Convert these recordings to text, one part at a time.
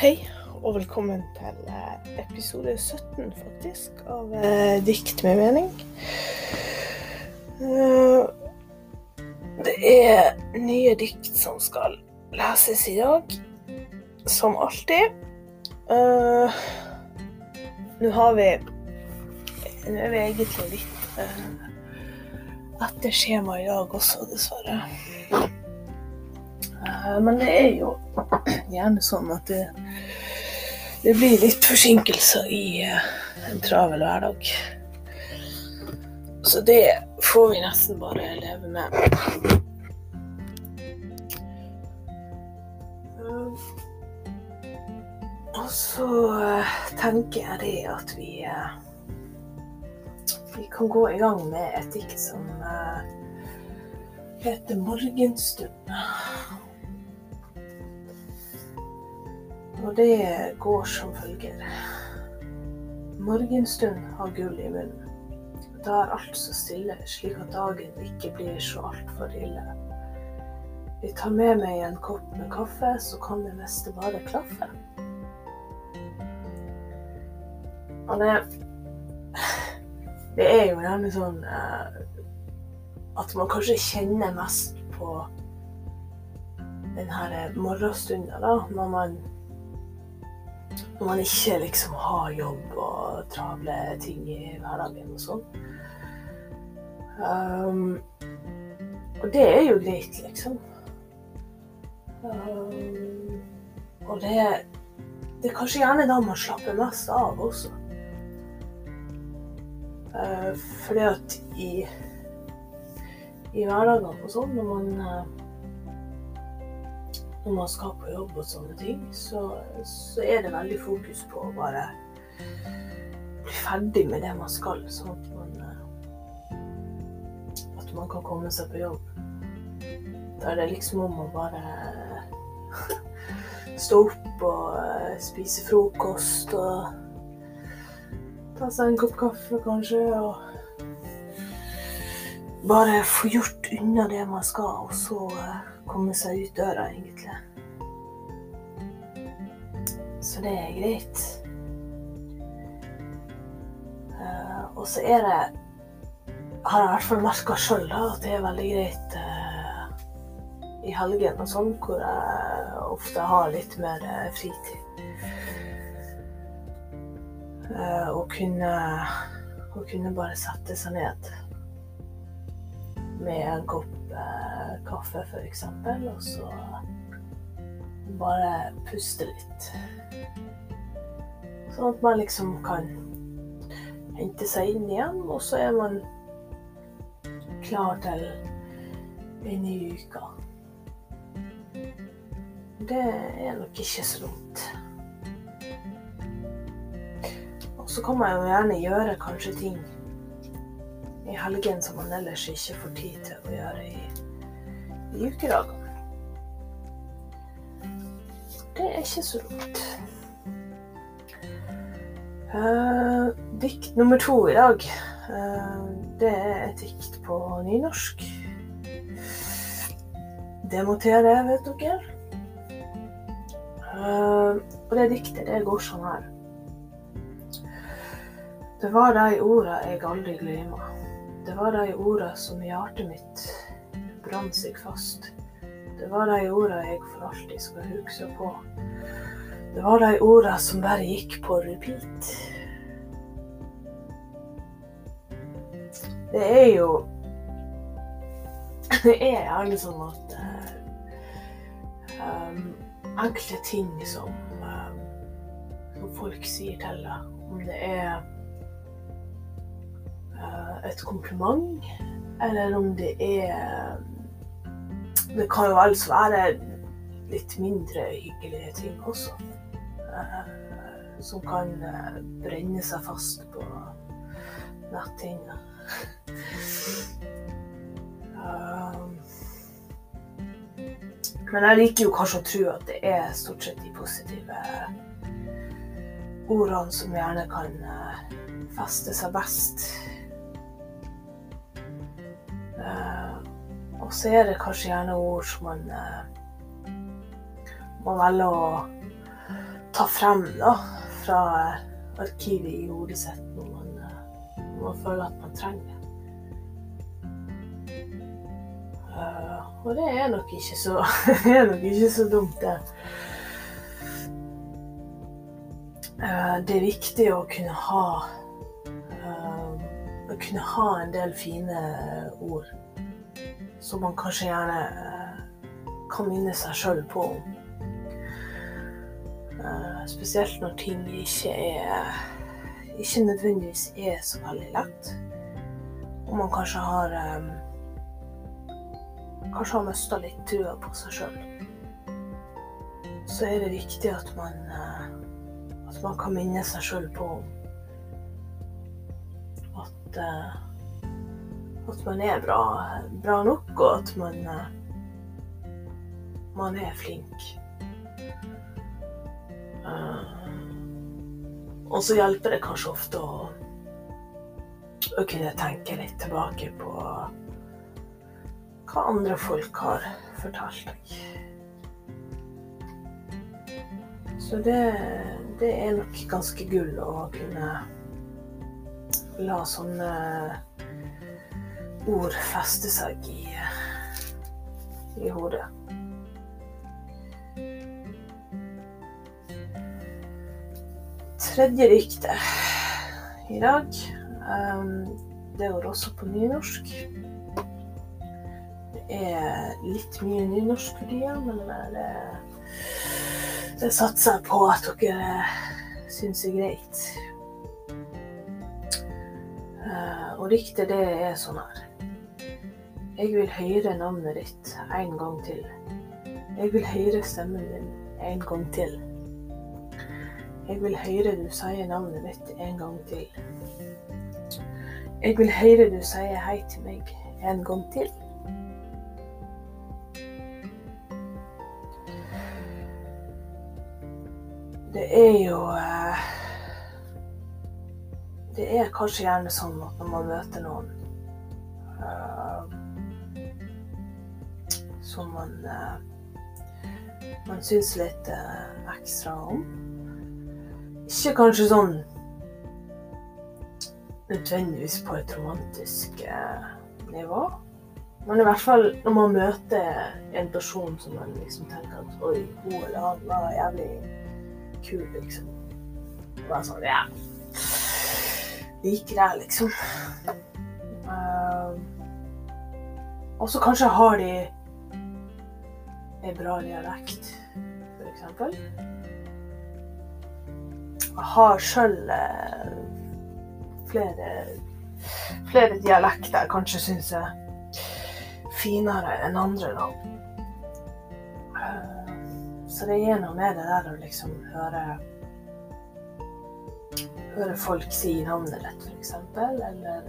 Hei, og velkommen til eh, episode 17, faktisk, av eh, Dikt med mening. Eh, det er nye dikt som skal leses i dag, som alltid. Nå har vi Nå er vi egentlig litt etter skjema i dag også, dessverre. Eh, Men det er jo gjerne sånn at det, det blir litt forsinkelser i eh, en travel hverdag. Så det får vi nesten bare leve med. Eh, Og så tenker jeg det at vi vi kan gå i gang med et dikt som heter 'Morgenstund'. Og det går som følger. Morgenstund har gull i munnen. Da er alt så stille, slik at dagen ikke blir så altfor ille. Jeg tar med meg en kopp med kaffe, så kan det meste bare klaffe. Og det Det er jo gjerne sånn eh, at man kanskje kjenner mest på den her morgenstunda, da, når man når man ikke liksom har jobb og travle ting i hverdagen og sånn. Um, og det er jo greit, liksom. Um, og det, det er kanskje gjerne da man slapper mest av også. Uh, fordi at i, i hverdagen og sånn, når man uh, når man skal på jobb og sånne ting, så, så er det veldig fokus på å bare bli ferdig med det man skal, sånn at man, eh, at man kan komme seg på jobb. Da er det liksom om å bare stå opp og eh, spise frokost og ta seg en kopp kaffe, kanskje, og bare få gjort unna det man skal, og så eh, komme seg ut døra, egentlig. Så det er greit. Uh, og så er det Har jeg i hvert fall merka sjøl at det er veldig greit uh, i helgen og sånn, hvor jeg ofte har litt mer uh, fritid. Å kunne Å kunne bare sette seg ned med en kopp eh, kaffe, f.eks., og så bare puste litt. Sånn at man liksom kan hente seg inn igjen, og så er man klar til en ny uke. Det er nok ikke så dumt. Og så kan man jo gjerne gjøre kanskje ting i helgen som man ellers ikke får tid til å gjøre i, i ukedagene. Det er ikke så dumt. Uh, dikt nummer to i dag, uh, det er et dikt på nynorsk. Det noterer jeg, vet dere. Uh, og det diktet, det går sånn her. Det var de orda jeg aldri glemmer. Det var de orda som i hjertet mitt brant seg fast. Det var de orda jeg for alltid skal huske på. Det var de orda som bare gikk på repeat. Det er jo Det er gjerne sånn at um, enkle ting som, um, som folk sier til deg, om det er et kompliment, eller om det er Det kan jo altså være litt mindre hyggelige ting også. Uh, som kan brenne seg fast på netthinna. Men jeg liker jo kanskje å tro at det er stort sett de positive ordene som gjerne kan feste seg best. Så er det kanskje gjerne ord som man, eh, må velger å ta frem da, fra arkivet i hodet sitt når man, eh, når man føler at man trenger det. Uh, og det er nok ikke så, er nok ikke så dumt, det. Uh, det er viktig å kunne ha uh, Å kunne ha en del fine ord som man kanskje gjerne kan minne seg sjøl på. Spesielt når ting ikke er ikke nødvendigvis er så veldig lett. Og man kanskje har kanskje har mista litt trua på seg sjøl, så er det viktig at man, eh, at man kan minne seg sjøl på at, eh, at man er bra, bra, nok, og at man, eh, man er flink. Og så hjelper det kanskje ofte å, å kunne tenke litt tilbake på hva andre folk har fortalt deg. Så det, det er nok ganske gull å kunne la sånne ord feste seg i, i hodet. Tredje rykte i dag, um, det går også på nynorsk Det er litt mye nynorsk for tida, men det, det satser jeg på at dere syns er greit. Eh, og riktig, det er sånn her. Jeg vil høre navnet ditt en gang til. Jeg vil høre stemmen din en gang til. Jeg vil høre du sier navnet mitt en gang til. Jeg vil høre du sier hei til meg en gang til. Det er jo eh, Det er kanskje gjerne sånn at når man møter noen uh, som man uh, man syns litt uh, ekstra om Ikke kanskje sånn nødvendigvis på et romantisk nivå. Men i hvert fall når man møter en person som man liksom tenker at oi, hun eller han var jævlig kul, liksom. Bare sånn, ja. Liker deg, liksom. Uh, og så kanskje har de en bra dialekt, eksempel. Jeg har sjøl uh, flere, flere dialekter jeg kanskje syns er finere enn andre, da. Så det gir noe med det der å liksom høre Høre folk si navnet ditt, f.eks., eller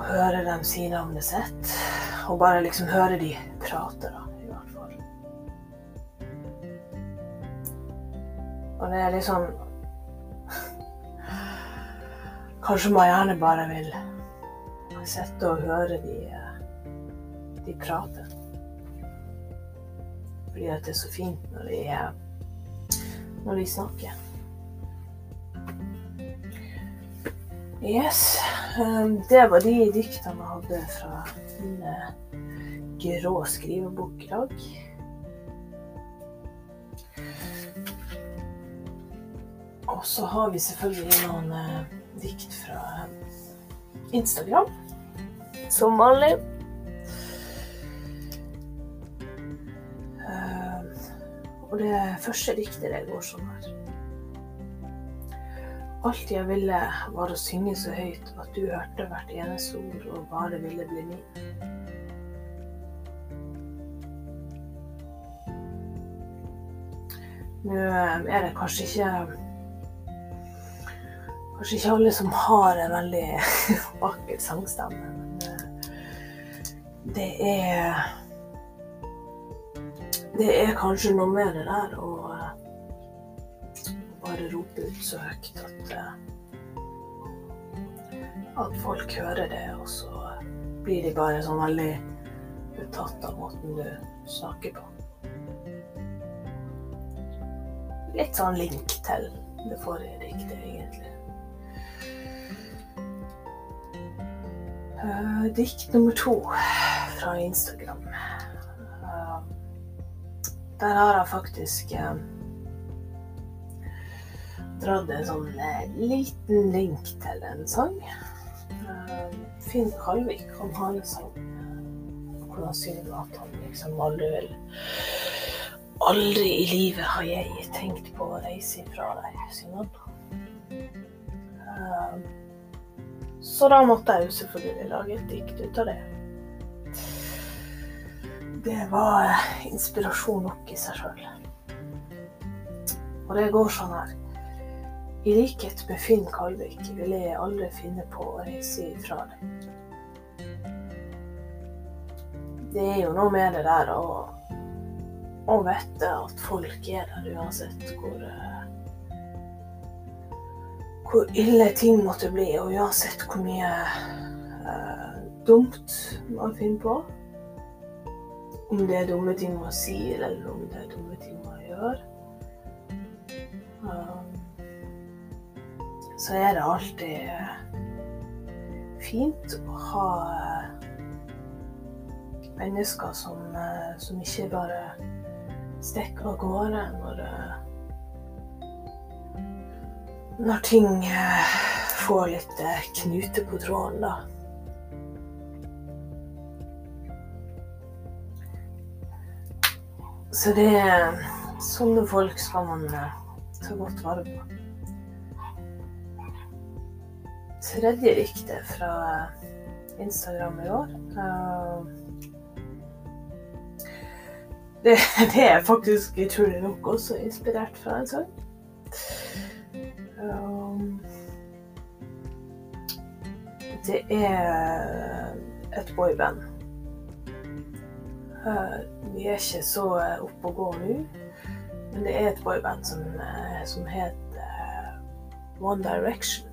Å høre dem si navnet sitt, og bare liksom høre de prate, da, i hvert fall. Og det er sånn Kanskje man gjerne bare vil sitte og høre de de prate. Fordi at det er så fint når de, når de snakker. Yes. Um, det var de diktene jeg hadde fra min grå skrivebok i dag. Og så har vi selvfølgelig noen uh, dikt fra Instagram. Som vanlig. Og det første diktet det går sånn her. Alt jeg ville, var å synge så høyt at du hørte hvert eneste ord og bare ville bli min. Nå er det kanskje ikke Kanskje ikke alle som har en veldig vakker sangstemme, men eh, det er det er kanskje noe med det der å bare rope ut så høyt at uh, at folk hører det, og så blir de bare sånn veldig betatt av måten du snakker på. Litt sånn link til det forrige diktet, egentlig. Uh, dikt nummer to fra Instagram. Uh, der har jeg faktisk dratt en sånn liten link til en sang. Finn Kalvik, han har en sang hvor han synger at han liksom aldri vil Aldri i livet har jeg tenkt på å reise ifra deg, synger han. Så da måtte jeg jo selvfølgelig lage et dikt ut av det. Det var inspirasjon nok i seg sjøl. Og det går sånn her. I likhet med Finn Kalvik vil jeg aldri finne på å reise ifra deg. Det er jo noe med det der å å vite at folk er der uansett hvor eh, hvor ille ting måtte bli, og uansett hvor mye eh, dumt man finner på. Om det er dumme ting man sier, eller om det er dumme ting man gjør. Um, så er det alltid fint å ha mennesker som, som ikke bare stikker av gårde når eh, Når ting eh, får litt eh, knute på tråden, da. Så det er Sånne folk skal man ta godt vare på. Tredje diktet fra Instagram i år. Det, det, er faktisk utrolig nok også inspirert fra en sang. Um, det er et boyband. Uh, vi er ikke så oppe og går nå, men det er et boyband som, som heter One Direction.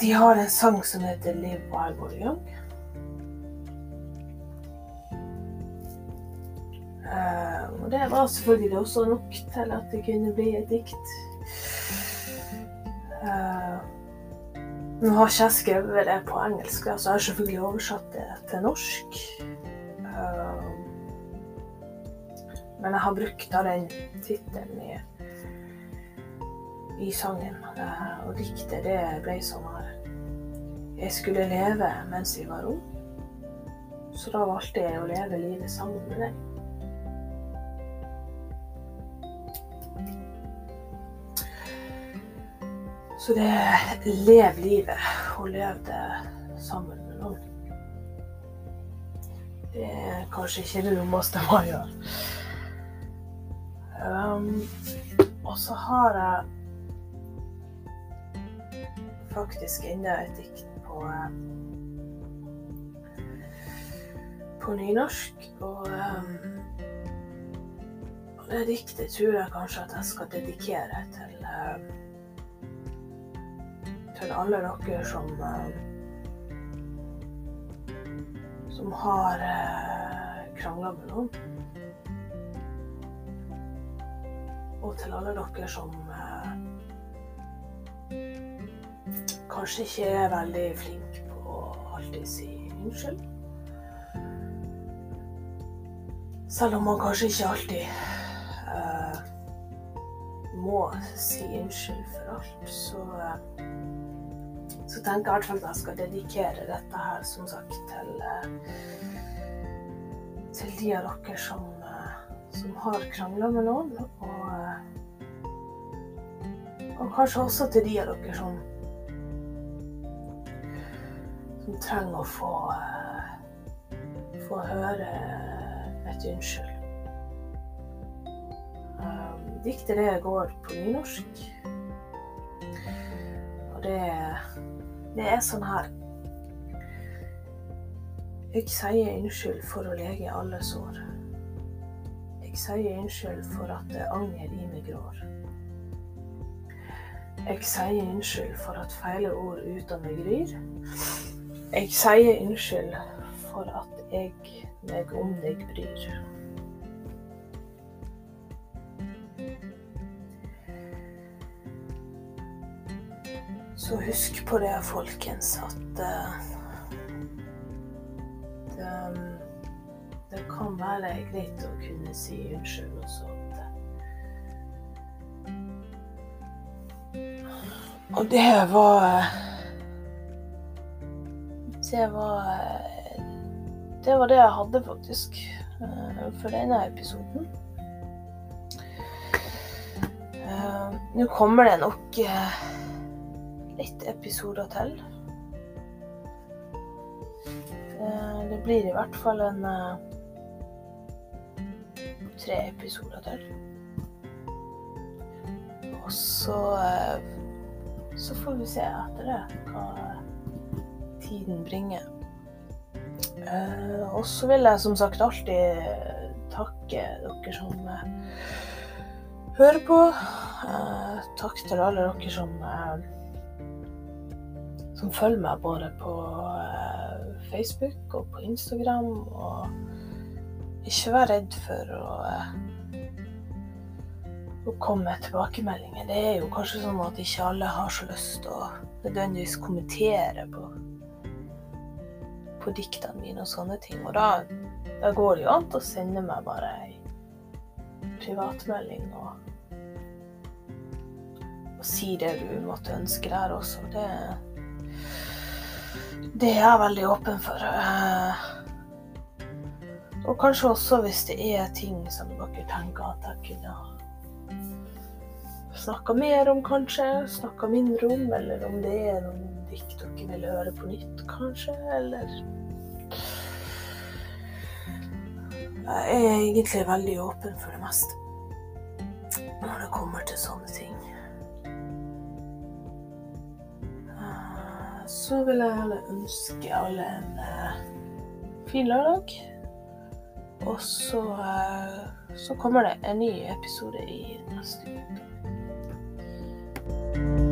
De har en sang som heter Live While We're Young. Uh, og det var selvfølgelig også nok til at det kunne bli et dikt. Uh, nå har ikke jeg skrevet det på engelsk, så jeg har selvfølgelig oversatt det til norsk. Uh, men jeg har brukt da den tittelen i, i, sangen. og diktet det ble sånn her Jeg skulle leve mens jeg var ung, så da valgte jeg å leve livet sammen med deg. Så det lev livet og lev det sammen med noen. Det er kanskje ikke det dummeste man gjør. Um, og så har jeg faktisk enda et dikt på um, på nynorsk. Og, um, og det diktet tror jeg kanskje at jeg skal dedikere til um, til alle dere som eh, som har eh, krangla med noen. Og til alle dere som kanskje ikke er veldig flink på å alltid si unnskyld. Selv om man kanskje ikke alltid uh, må si unnskyld for alt, så uh, så tenker jeg i hvert fall at jeg skal dedikere dette her, som sagt, til, eh, til de av dere som, eh, som har krangla med noen. Og, eh, og, kanskje også til de av dere som, som trenger å få, få høre et unnskyld. Diktet det går på nynorsk. Og det det er sånn her Jeg sier unnskyld for å lege alle sår. Jeg sier unnskyld for at anger i meg grår. Jeg sier unnskyld for at feile ord ut av meg gryr. Jeg sier unnskyld for at jeg meg om deg bryr. Så husk på det, folkens, at uh, det, det, kan være greit å kunne si unnskyld også. Og det var Det var Det var det jeg hadde, faktisk, eh, for denne episoden. Eh, nå kommer det nok litt episoder til. Eh, det blir i hvert fall en eh, tre episoder til. Og så eh, så får vi se etter det hva tiden bringer. Og så vil jeg som sagt alltid takke dere som hører på. Takk til alle dere som som følger meg både på eh, Facebook og på Instagram. Og ikke vær redd for å, eh, å komme med tilbakemeldinger. Det er jo kanskje sånn at ikke alle har så lyst til å nødvendigvis kommentere på, på diktene mine og sånne ting. Og da, da går det jo an å sende meg bare ei privatmelding og, og si det du måtte ønske der også. Det det er jeg veldig åpen for. Eh, og kanskje også hvis det er ting som dere tenker at jeg kunne ha snakka mer om, kanskje. Snakka mindre om, eller om det er noen dikt dere vil høre på nytt, kanskje. Eller Jeg er egentlig veldig åpen for det meste når det kommer til sånne ting. så vil jeg heller ønske alle en uh, fin lørdag. Og så, uh, så kommer det en ny episode i neste uke. thank you